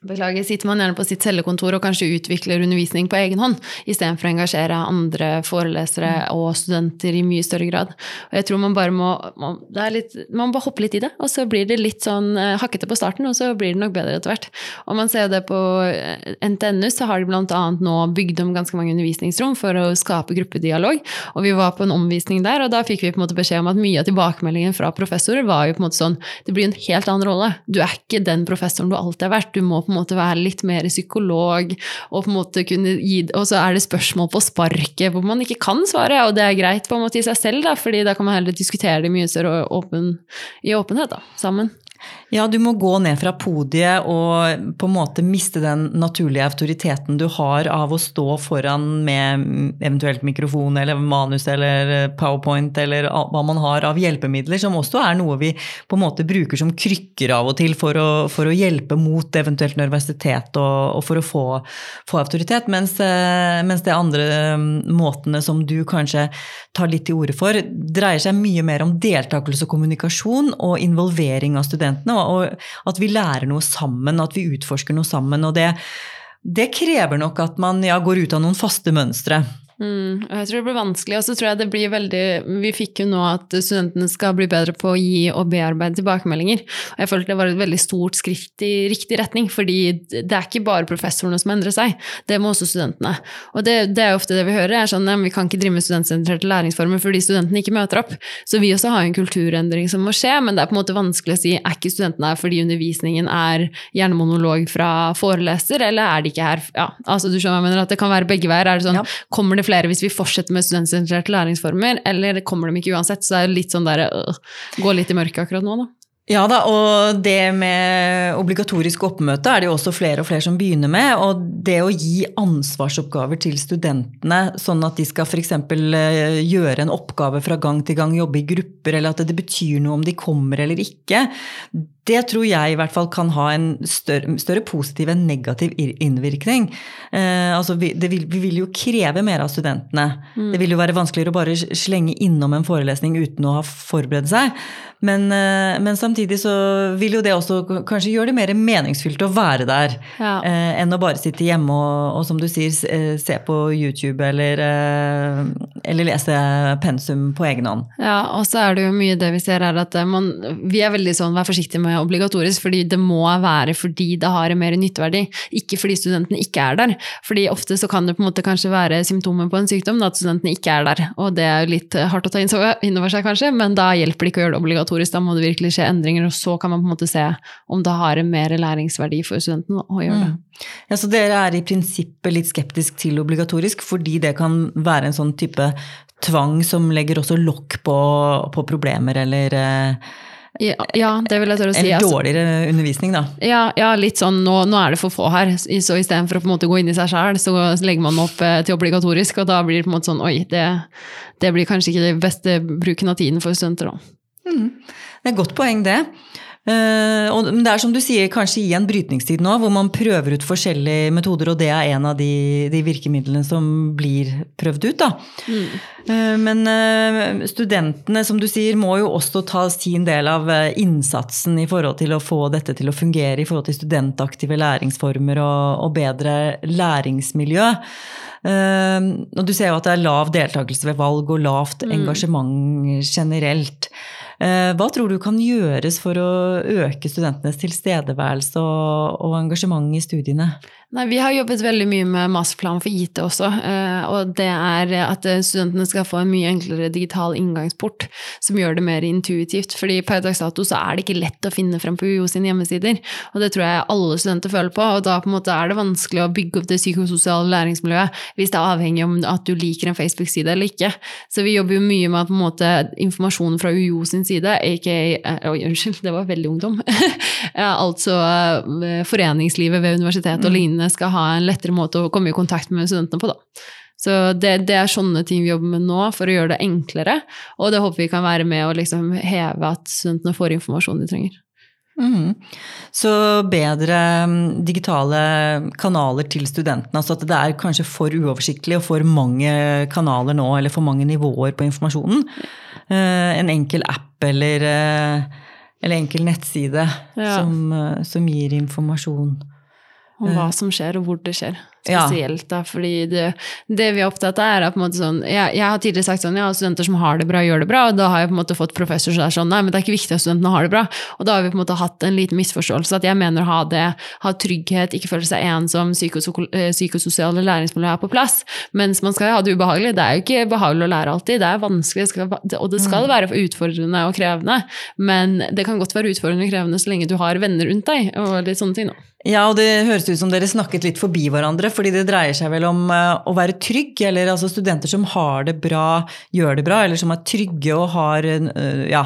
Beklager, sitter man gjerne på sitt cellekontor og kanskje utvikler undervisning på egen hånd, istedenfor å engasjere andre forelesere og studenter i mye større grad. Og jeg tror man bare må man, litt, man må bare hoppe litt i det, og så blir det litt sånn eh, hakkete på starten, og så blir det nok bedre etter hvert. Og man ser det på eh, NTNU, så har de annet nå bygd om ganske mange undervisningsrom for å skape gruppedialog, og vi var på en omvisning der, og da fikk vi på en måte beskjed om at mye av tilbakemeldingen fra professorer var jo på en måte sånn, det blir en helt annen rolle. Du er ikke den professoren du alltid har vært, du må på en måte være litt mer psykolog, og på en måte kunne gi Og så er det spørsmål på sparket hvor man ikke kan svare, og det er greit på en måte i seg selv, da, fordi da kan man heller diskutere det mye større åpen, i åpenhet da, sammen. Ja, du må gå ned fra podiet og på en måte miste den naturlige autoriteten du har av å stå foran med eventuelt mikrofon eller manus eller powerpoint eller hva man har av hjelpemidler, som også er noe vi på en måte bruker som krykker av og til for å, for å hjelpe mot eventuelt nervøsitet og, og for å få, få autoritet. Mens, eh, mens de andre måtene som du kanskje tar litt til orde for, dreier seg mye mer om deltakelse og kommunikasjon og involvering av studentene og at vi lærer noe sammen, at vi utforsker noe sammen. Og det, det krever nok at man ja, går ut av noen faste mønstre. Mm, jeg tror det blir vanskelig, og så tror jeg det blir veldig Vi fikk jo nå at studentene skal bli bedre på å gi og bearbeide tilbakemeldinger. Og jeg følte det var et veldig stort skritt i riktig retning, fordi det er ikke bare professorene som endrer seg, det må også studentene. Og det, det er ofte det vi hører, er sånn at vi kan ikke drive med studentsentrerte læringsformer fordi studentene ikke møter opp. Så vi også har en kulturendring som må skje, men det er på en måte vanskelig å si er ikke studentene her fordi undervisningen er gjerne monolog fra foreleser, eller er de ikke her ja, altså du skjønner hva jeg mener, at det kan være begge veier. Er det sånn, ja. kommer det flere hvis vi fortsetter med studentsentrerte læringsformer, eller kommer de ikke uansett? Så det er litt sånn der, øh, gå litt i mørket akkurat nå, da. Ja da, og det med obligatorisk oppmøte er det jo også flere og flere som begynner med. Og det å gi ansvarsoppgaver til studentene, sånn at de skal f.eks. gjøre en oppgave fra gang til gang, jobbe i grupper, eller at det betyr noe om de kommer eller ikke, det tror jeg i hvert fall kan ha en større, større positiv enn negativ innvirkning. Eh, altså vi, vil, vi, vil, jo kreve mer av studentene. Mm. Det vil jo være vanskeligere å bare slenge innom en forelesning uten å ha forberedt seg. Men, eh, men, samtidig så vil jo det også kanskje gjøre det mer meningsfylt å være der. Ja. Eh, enn å bare sitte hjemme og, og, som du sier, eh, se på YouTube eller, eh, eller lese pensum på egen hånd. Ja, og så er det jo mye det vi ser her at man, vi er veldig sånn, vær forsiktig med obligatorisk, fordi det må være fordi det har en mer nytteverdi, ikke fordi studentene ikke er der. Fordi ofte så kan det på en måte kanskje være symptomer på en sykdom, at studentene ikke er der. Og det er jo litt hardt å ta inn over seg, kanskje, men da hjelper det ikke å gjøre det obligatorisk. Da må det virkelig skje endringer, og så kan man på en måte se om det har en mer læringsverdi for studentene å gjøre det. Mm. Ja, Så dere er i prinsippet litt skeptisk til obligatorisk, fordi det kan være en sånn type tvang som legger også lokk på, på problemer, eller eh, ja, ja, det vil jeg tørre å si. Eller altså. dårligere undervisning, da. Ja, ja litt sånn nå, nå, er det for få her, så istedenfor å på en måte gå inn i seg sjæl, så legger man opp eh, til obligatorisk, og da blir det på en måte sånn oi, det, det blir kanskje ikke det beste bruken av tiden for studenter, da. Mm. Det er et godt poeng, det. Uh, og det er som du sier, kanskje i en brytningstid nå, hvor man prøver ut forskjellige metoder, og det er en av de, de virkemidlene som blir prøvd ut. Da. Mm. Uh, men uh, studentene, som du sier, må jo også ta sin del av innsatsen i forhold til å få dette til å fungere i forhold til studentaktive læringsformer og, og bedre læringsmiljø. og du ser jo at det er lav deltakelse ved valg og lavt mm. engasjement generelt. Hva tror du kan gjøres for å øke studentenes tilstedeværelse og, og engasjement i studiene? Nei, vi har jobbet veldig mye med masterplan for IT også, eh, og det er at studentene skal få en mye enklere digital inngangsport som gjør det mer intuitivt. fordi per dags dato så er det ikke lett å finne frem på UiO sine hjemmesider, og det tror jeg alle studenter føler på, og da på en måte er det vanskelig å bygge opp det psykososiale læringsmiljøet hvis det er avhengig om at du liker en Facebook-side eller ikke. Så vi jobber jo mye med at på en måte informasjonen fra UiO sin side, aka eh, Oi, unnskyld, det var veldig ungdom. altså eh, foreningslivet ved universitetet og mm. Lignende skal ha en lettere måte å komme i kontakt med studentene på. da. Så det, det, er sånne ting vi jobber med nå for å gjøre det enklere. Og det håper vi kan være med å liksom heve at studentene får informasjon de trenger. Mm. Så bedre mm, digitale kanaler til studentene. Altså at det er kanskje for uoversiktlig og for mange kanaler nå, eller for mange nivåer på informasjonen. Eh, en enkel app eller, eh, eller enkel nettside ja. som, eh, som gir informasjon. Om hva som skjer, og hvor det skjer. Spesielt da, fordi det, det vi er opptatt av, er at på en måte sånn jeg, jeg har tidligere sagt sånn, ja, studenter som har det bra, gjør det bra. Og da har jeg på en måte fått professor som er sånn, nei, men det er ikke viktig at studentene har det bra. Og da har vi på en måte hatt en liten misforståelse. At jeg mener å ha det, ha trygghet, ikke føle seg ensom, eh, psykososiale læringsmiljø er på plass. Mens man skal ha det ubehagelig. Det er jo ikke behagelig å lære alltid. Det er vanskelig, og det skal være utfordrende og krevende. Men det kan godt være utfordrende og krevende så lenge du har venner rundt deg. og litt sånne ting da. Ja, og det høres ut som dere snakket litt forbi hverandre, fordi det dreier seg vel om eh, å være trygg, eller altså studenter som har det bra, gjør det bra, eller som er trygge og har eh, ja,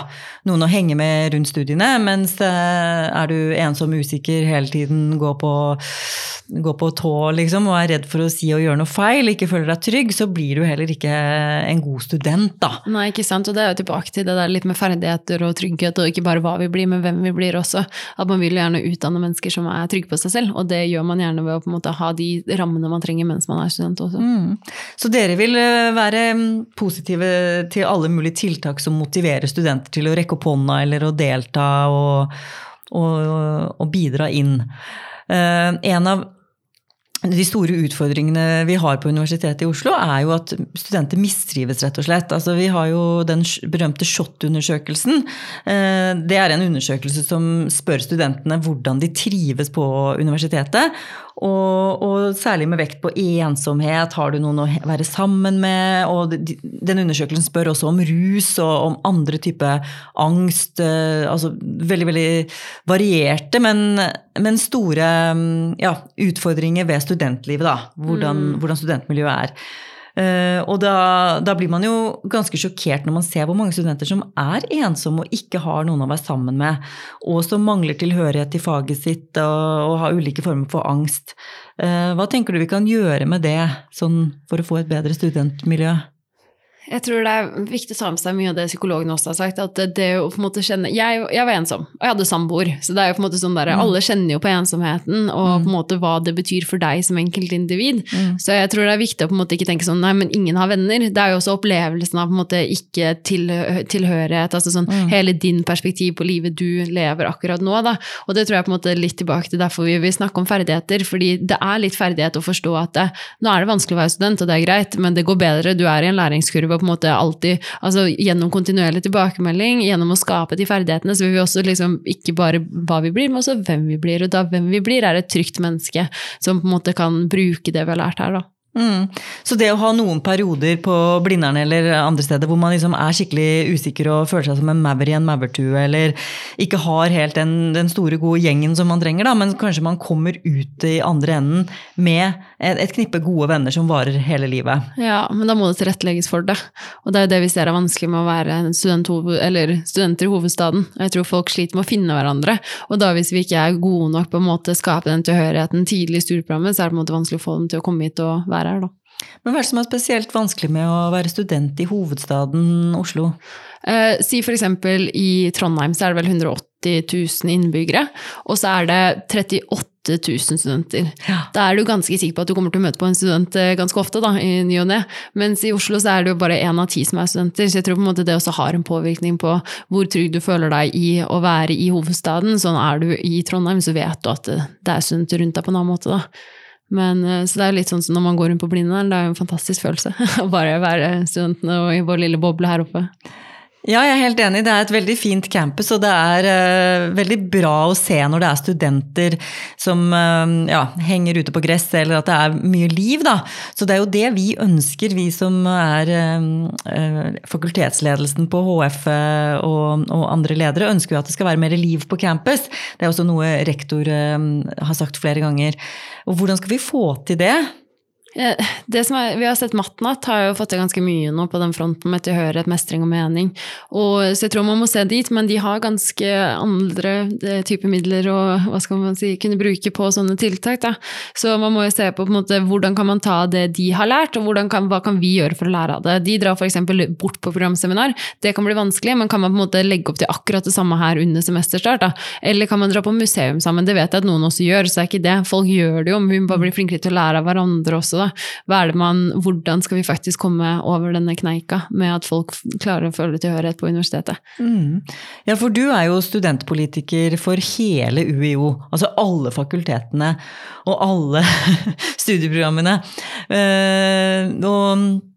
noen å henge med rundt studiene, mens eh, er du ensom, usikker hele tiden, går på, går på tå liksom, og er redd for å si og gjøre noe feil, ikke føler deg trygg, så blir du heller ikke en god student, da. Nei, ikke sant, og det er jo tilbake til det der litt med ferdigheter og trygghet, og ikke bare hva vi blir, men hvem vi blir også. At man vil gjerne utdanne mennesker som er trygge på seg selv, og det gjør man gjerne ved å på en måte ha de rammene man trenger mens man er student også. Mm. Så dere vil eh, være mm, positive til alle mulige tiltak som motiverer studenter til å rekke opp hånda eller å delta og, og, og bidra inn. Uh, en av de store utfordringene vi har på Universitetet i Oslo, er jo at studenter mistrives, rett og slett. Altså, vi har jo den berømte SHoT-undersøkelsen. Eh, det er en undersøkelse som spør studentene hvordan de trives på universitetet. Og, og, særlig med vekt på ensomhet. Har du noen å være sammen med? Og den undersøkelsen spør også om rus og om andre typer angst. Eh, altså veldig, veldig varierte, men, men store ja, utfordringer ved studentlivet. Da. Hvordan, mm. hvordan studentmiljøet er. Uh, og da, da, blir man jo ganske sjokkert når man ser hvor mange studenter som er ensomme og ikke har noen å være sammen med, og som mangler tilhørighet til faget sitt og, og har ulike former for angst. Uh, hva tenker du vi kan gjøre med det, sånn for å få et bedre studentmiljø? Jeg tror det er viktig å ta med seg mye av det psykologen også har sagt. at det å på en måte kjenne, Jeg, jeg var ensom, og jeg hadde samboer. Så det er jo på en måte sånn der, mm. alle kjenner jo på ensomheten og mm. på en måte hva det betyr for deg som enkeltindivid. Mm. Så jeg tror det er viktig å på en måte ikke tenke sånn nei, men ingen har venner. Det er jo også opplevelsen av på en måte ikke til, tilhørighet. altså sånn mm. Hele din perspektiv på livet du lever akkurat nå. da, Og det tror jeg på en måte litt tilbake til derfor vi vil snakke om ferdigheter. fordi det er litt ferdighet å forstå at det, nå er det vanskelig å være student, og det er greit, men det går bedre. Du er i en læringskurve på en måte alltid altså Gjennom kontinuerlig tilbakemelding, gjennom å skape de ferdighetene, så vil vi også liksom ikke bare hva vi blir, men også hvem vi blir. Og da hvem vi blir, er et trygt menneske som på en måte kan bruke det vi har lært her. da. Mm. Så det å ha noen perioder på Blindern eller andre steder hvor man liksom er skikkelig usikker og føler seg som en maur i en maurtue, eller ikke har helt den, den, store, gode gjengen som man trenger, da, men kanskje man kommer ut i andre enden med et, et, knippe gode venner som varer hele livet. Ja, men da må det tilrettelegges for det. Og det er jo det vi ser er vanskelig med å være student, studenter i hovedstaden. Jeg tror folk sliter med å finne hverandre, og da hvis vi ikke er gode nok på en måte skape den tilhørigheten tidlig i studieprogrammet, så er det på en måte vanskelig å få dem til å komme hit og være her, da. Men hva er det som er spesielt vanskelig med å være student i hovedstaden Oslo? Eh, si eksempel i Trondheim så er det vel 180 000 innbyggere, og så er det 38 000 studenter. Ja. Da er du ganske sikker på at du kommer til å møte på en student eh, ganske ofte, da, i ny og ne. Mens i Oslo så er det jo bare én av ti som er studenter, så jeg tror på en måte det også har en påvirkning på hvor trygg du føler deg i å være i hovedstaden. Sånn er du i Trondheim, så vet du at det er studenter rundt deg på en annen måte, da. Men, eh, så det er jo litt sånn som når man går rundt på Blindern, det er jo en fantastisk følelse. Å bare være studentene og i vår lille boble her oppe. Ja, jeg er helt enig. Det er et veldig fint campus, og det er uh, veldig bra å se når det er studenter som uh, ja, henger ute på gress, eller at det er mye liv, da. Så det er jo det vi ønsker, vi som er uh, fakultetsledelsen på HF og, og, andre ledere, ønsker jo at det skal være mer liv på campus. Det er også noe rektor har sagt flere ganger. Og hvordan skal vi få til det? Det som er, vi har sett Matnat har jo fått til ganske mye nå på den fronten med tilhørighet, mestring og mening. Og, så jeg tror man må se dit, men de har ganske andre eh, typer midler å hva skal man si, kunne bruke på sånne tiltak. Da. Så man må jo se på, på en måte, hvordan kan man ta det de har lært, og kan, hva kan vi gjøre for å lære av det. De drar f.eks. bort på programseminar. Det kan bli vanskelig, men kan man på en måte legge opp til akkurat det samme her under semesterstart? Da? Eller kan man dra på museum sammen? Det vet jeg at noen også gjør, så det er ikke det. Folk gjør det jo, men vi må bare bli flinkere til å lære av hverandre også. Da Hva er det man, hvordan skal vi faktisk komme over denne kneika med at folk klarer å føle tilhørighet på universitetet? Mm. Ja, for du er jo studentpolitiker for hele UiO, altså alle fakultetene og alle studieprogrammene. Uh, og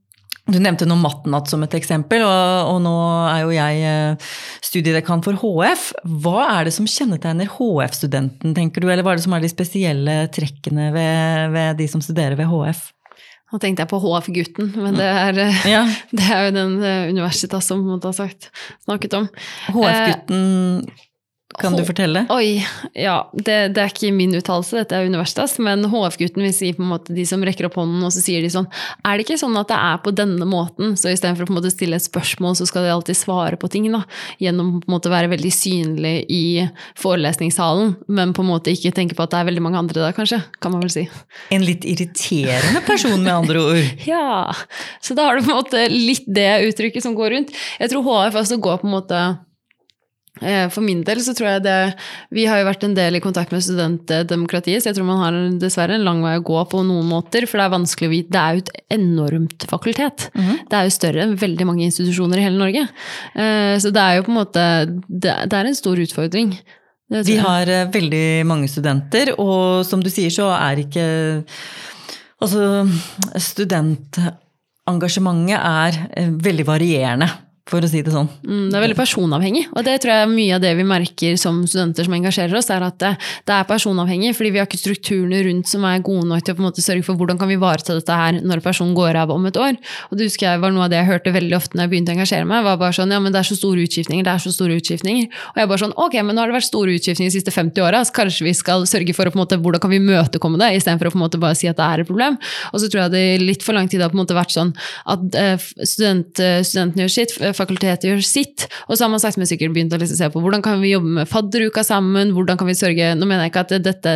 du nevnte nå mattenatt som et eksempel, og, og, nå er jo jeg eh, studiedekan for HF. Hva er det som kjennetegner HF-studenten, tenker du, eller hva er det som er de spesielle trekkene ved, ved de som studerer ved HF? Nå tenkte jeg på HF-gutten, men det er, eh, ja. det er jo den eh, universitas som måtte ha sagt, snakket om. HF-gutten kan du fortelle? Oi, ja. Det, det er ikke min uttalelse, dette er Universitas, men HF-gutten vil si på en måte de som rekker opp hånden, og så sier de sånn Er det ikke sånn at det er på denne måten? Så istedenfor å på en måte stille et spørsmål, så skal de alltid svare på ting, da. Gjennom på en måte være veldig synlig i forelesningssalen, men på en måte ikke tenke på at det er veldig mange andre der, kanskje. Kan man vel si. En litt irriterende person, med andre ord. ja. Så da har du på en måte litt det uttrykket som går rundt. Jeg tror HF også går på en måte for min del så tror jeg det Vi har jo vært en del i kontakt med studentdemokratiet, så jeg tror man har dessverre en lang vei å gå på noen måter. For det er vanskelig å vite Det er jo et enormt fakultet. Mm -hmm. Det er jo større enn veldig mange institusjoner i hele Norge. Eh, så det er jo på en måte Det er en stor utfordring. Vi har eh, veldig mange studenter, og som du sier så er ikke Altså, studentengasjementet er veldig varierende for å si det sånn. Mm, det er veldig personavhengig, og det tror jeg er mye av det vi merker som studenter som engasjerer oss, er at det, det, er personavhengig, fordi vi har ikke strukturene rundt som er gode nok til å på en måte sørge for hvordan kan vi ivareta dette her når personen går av om et år. Og det husker jeg var noe av det jeg hørte veldig ofte når jeg begynte å engasjere meg, var bare sånn ja, men det er så store utskiftninger, det er så store utskiftninger. Og jeg bare sånn ok, men nå har det vært store utskiftninger de siste 50 åra, så kanskje vi skal sørge for å på en måte, hvordan kan vi møtekomme det, istedenfor å på en måte bare si at det er et problem. Og så tror jeg det litt for lang tid har på en måte vært sånn at eh, student, eh, studentene gjør sitt, fakultetet gjør sitt. Og så har man sakte, men sikkert begynt å liksom se på hvordan kan vi jobbe med fadderuka sammen. hvordan kan vi sørge, Nå mener jeg ikke at dette,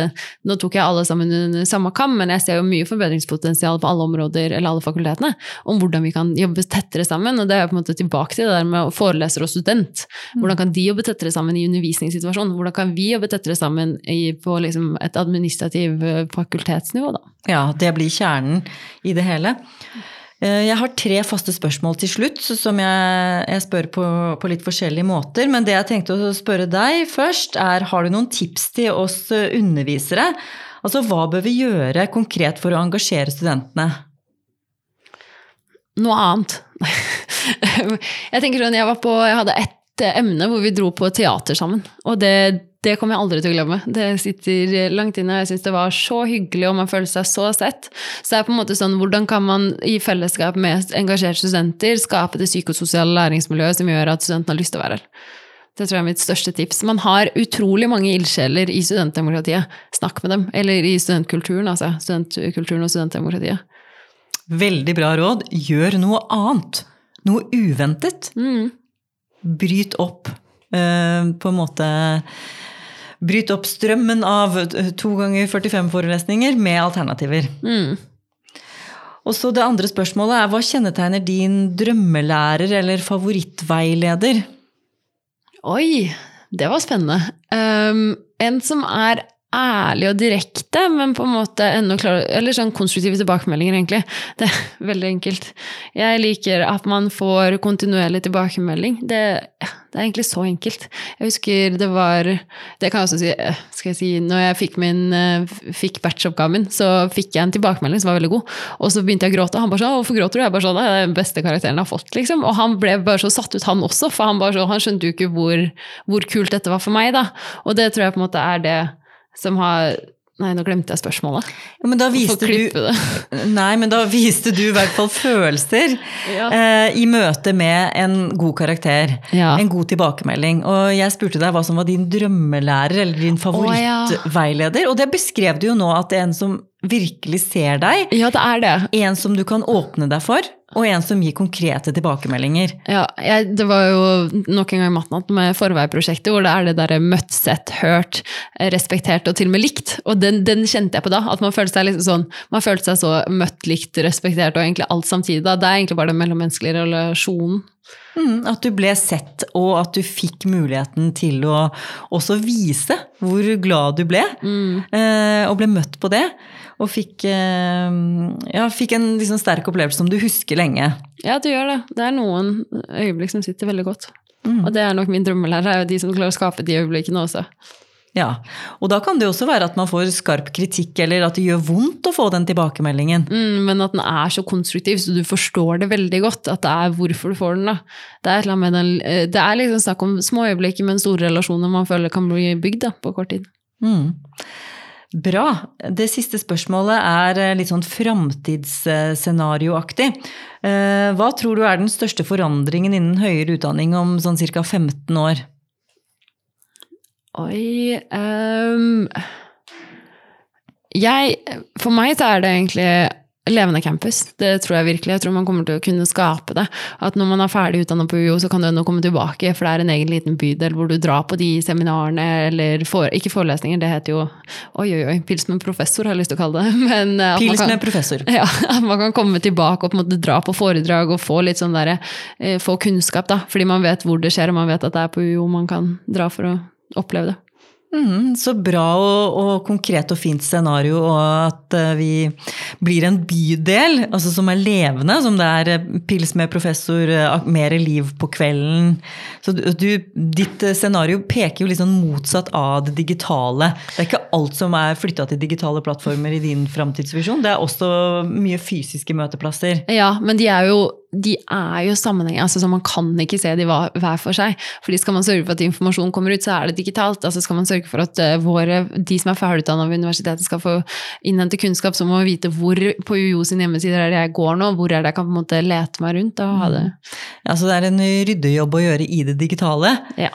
nå tok jeg alle sammen under samme kam, men jeg ser jo mye forbedringspotensial på alle områder eller alle fakultetene. Om hvordan vi kan jobbe tettere sammen. Og det er på en måte tilbake til det der med foreleser og student. Hvordan kan de jobbe tettere sammen i undervisningssituasjonen? Hvordan kan vi jobbe tettere sammen i, på liksom et administrativ fakultetsnivå, da? Ja, det blir kjernen i det hele. Eh, jeg har tre faste spørsmål til slutt, som jeg, jeg spør på, på, litt forskjellige måter. Men det jeg tenkte å spørre deg først, er har du noen tips til oss undervisere? Altså hva bør vi gjøre konkret for å engasjere studentene? Noe annet. jeg tenker sånn, jeg, var på, jeg hadde ett emne hvor vi dro på teater sammen. Og det det kommer jeg aldri til å glemme. Det sitter langt inne. Jeg syns det var så hyggelig, og man føler seg så sett. Så det er på en måte sånn, hvordan kan man i fellesskap med engasjerte studenter skape det psykososiale læringsmiljøet som gjør at studentene har lyst til å være her? Det tror jeg er mitt største tips. Man har utrolig mange ildsjeler i studentdemokratiet. Snakk med dem. Eller i studentkulturen, altså. Studentkulturen og studentdemokratiet. Veldig bra råd. Gjør noe annet. Noe uventet. Mm. Bryt opp. Uh, på en måte Bryt opp strømmen av to ganger 45 forelesninger med alternativer. Mm. Og så Det andre spørsmålet er hva kjennetegner din drømmelærer eller favorittveileder? Oi, det var spennende. Um, en som er ærlig og direkte, men på en måte enda klar, Eller sånn konstruktive tilbakemeldinger, egentlig. Det er veldig enkelt. Jeg liker at man får kontinuerlig tilbakemelding. Det, det, er egentlig så enkelt. Jeg husker det var Det kan jeg også si, skal jeg si Når jeg fikk, min, fikk batchoppgaven min, så fikk jeg en tilbakemelding som var veldig god. Og så begynte jeg å gråte. Han bare sånn 'Hvorfor gråter du?' Jeg bare sånn 'Det er den beste karakteren jeg har fått', liksom. Og han ble bare så satt ut, han også. For han, bare så, han skjønte jo ikke hvor, hvor kult dette var for meg, da. Og det tror jeg på en måte er det som har Nei, nå glemte jeg spørsmålet. Ja, men da viste du, nei, men da viste du i hvert fall følelser ja. eh, i møte med en god karakter. Ja. En god tilbakemelding. Og jeg spurte deg hva som var din drømmelærer eller din favorittveileder. Og det beskrev du jo nå at det er en som virkelig ser deg. Ja, det er det. En som du kan åpne deg for. Og en som gir konkrete tilbakemeldinger. Ja, jeg, Det var jo nok en gang Matnatt med Forvei-prosjektet, hvor det er det derre møtt, sett, hørt, respektert og til og med likt. Og den, den kjente jeg på da. At man følte seg liksom sånn, man følte seg så møtt, likt, respektert og egentlig alt samtidig. da. Det er egentlig bare den mellommenneskelige relasjonen. Mm, at du ble sett, og at du fikk muligheten til å også vise hvor glad du ble. Mm. Eh, og ble møtt på det. Og fikk, eh, ja, fikk en liksom sterk opplevelse som du husker lenge. Ja, du gjør det. Det er noen øyeblikk som sitter veldig godt. Mm. Og det er nok min drømmelærer, er jo de som klarer å skape de øyeblikkene også. Ja, Og da kan det også være at man får skarp kritikk, eller at det gjør vondt å få den tilbakemeldingen. Mm, men at den er så konstruktiv, så du forstår det veldig godt. At det er hvorfor du får den. da. Det er, den, eh, det er liksom snakk om små øyeblikk, men store relasjoner man føler kan bli bygd da, på kort tid. Mm. Bra. Det siste spørsmålet er eh, litt sånn framtidsscenarioaktig. Eh, Hva tror du er den største forandringen innen høyere utdanning om sånn ca. 15 år? Oi um, Jeg For meg så er det egentlig levende campus. Det tror jeg virkelig. Jeg tror man kommer til å kunne skape det. At når man er ferdig utdannet på UiO, så kan du ennå komme tilbake, for det er en egen liten bydel hvor du drar på de seminarene, eller for, ikke forelesninger, det heter jo Oi, oi, oi, pils med professor, har jeg lyst til å kalle det. Men, eh, Pils kan- med professor. Ja, at man kan komme tilbake og på en måte dra på foredrag og få litt sånn der, eh, få kunnskap, da. Fordi man vet hvor det skjer, og man vet at det er på UiO man kan dra for å oppleve det. Mhm, så bra og, og konkret og fint scenario, og at eh, vi blir en bydel altså som er levende, som det er eh, pils med professor, eh, mer liv på kvelden. Så du, ditt scenario peker jo litt sånn motsatt av det digitale. Det er ikke alt som er flytta til digitale plattformer i din framtidsvisjon. Det er også mye fysiske møteplasser. Ja, men de er jo, de er jo sammenheng, altså så man kan ikke se de hver, for seg. Fordi skal man sørge for at informasjon kommer ut, så er det digitalt. Altså skal man sørge for at eh, våre, de som er ferdigutdanna ved universitetet skal få innhente kunnskap, så må man vite hvor på UiO sin hjemmeside er det jeg går nå, hvor er det jeg kan på en måte lete meg rundt og ha det. Altså det er en ryddejobb å gjøre i det digitale. Ja.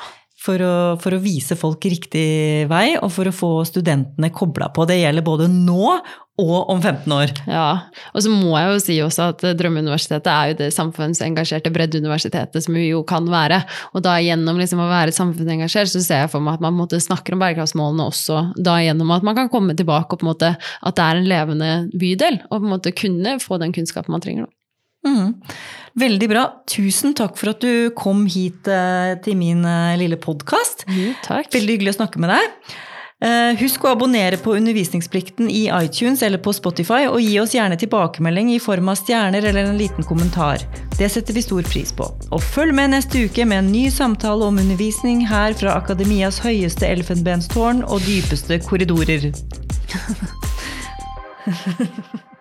For å, for å vise folk riktig vei, og for å få studentene kobla på. Det gjelder både nå og om 15 år. Ja, og så må jeg jo si også at Drømmeuniversitetet er jo det samfunnsengasjerte breddeuniversitetet som vi jo kan være. Og da gjennom liksom å være samfunnsengasjert, så ser jeg for meg at man måte snakker om bærekraftsmålene også da gjennom at man kan komme tilbake og på en måte at det er en levende bydel, og på en måte kunne få den kunnskapen man trenger. Da. Mhm. Veldig bra. Tusen takk for at du kom hit eh, til min eh, lille podkast. Mm, Veldig hyggelig å snakke med deg. Eh, Husk å abonnere på Undervisningsplikten i iTunes eller på Spotify, og gi oss gjerne tilbakemelding i form av stjerner eller en liten kommentar. Det setter vi stor pris på. Og følg med neste uke med en ny samtale om undervisning her fra akademias høyeste elfenbenstårn og dypeste korridorer.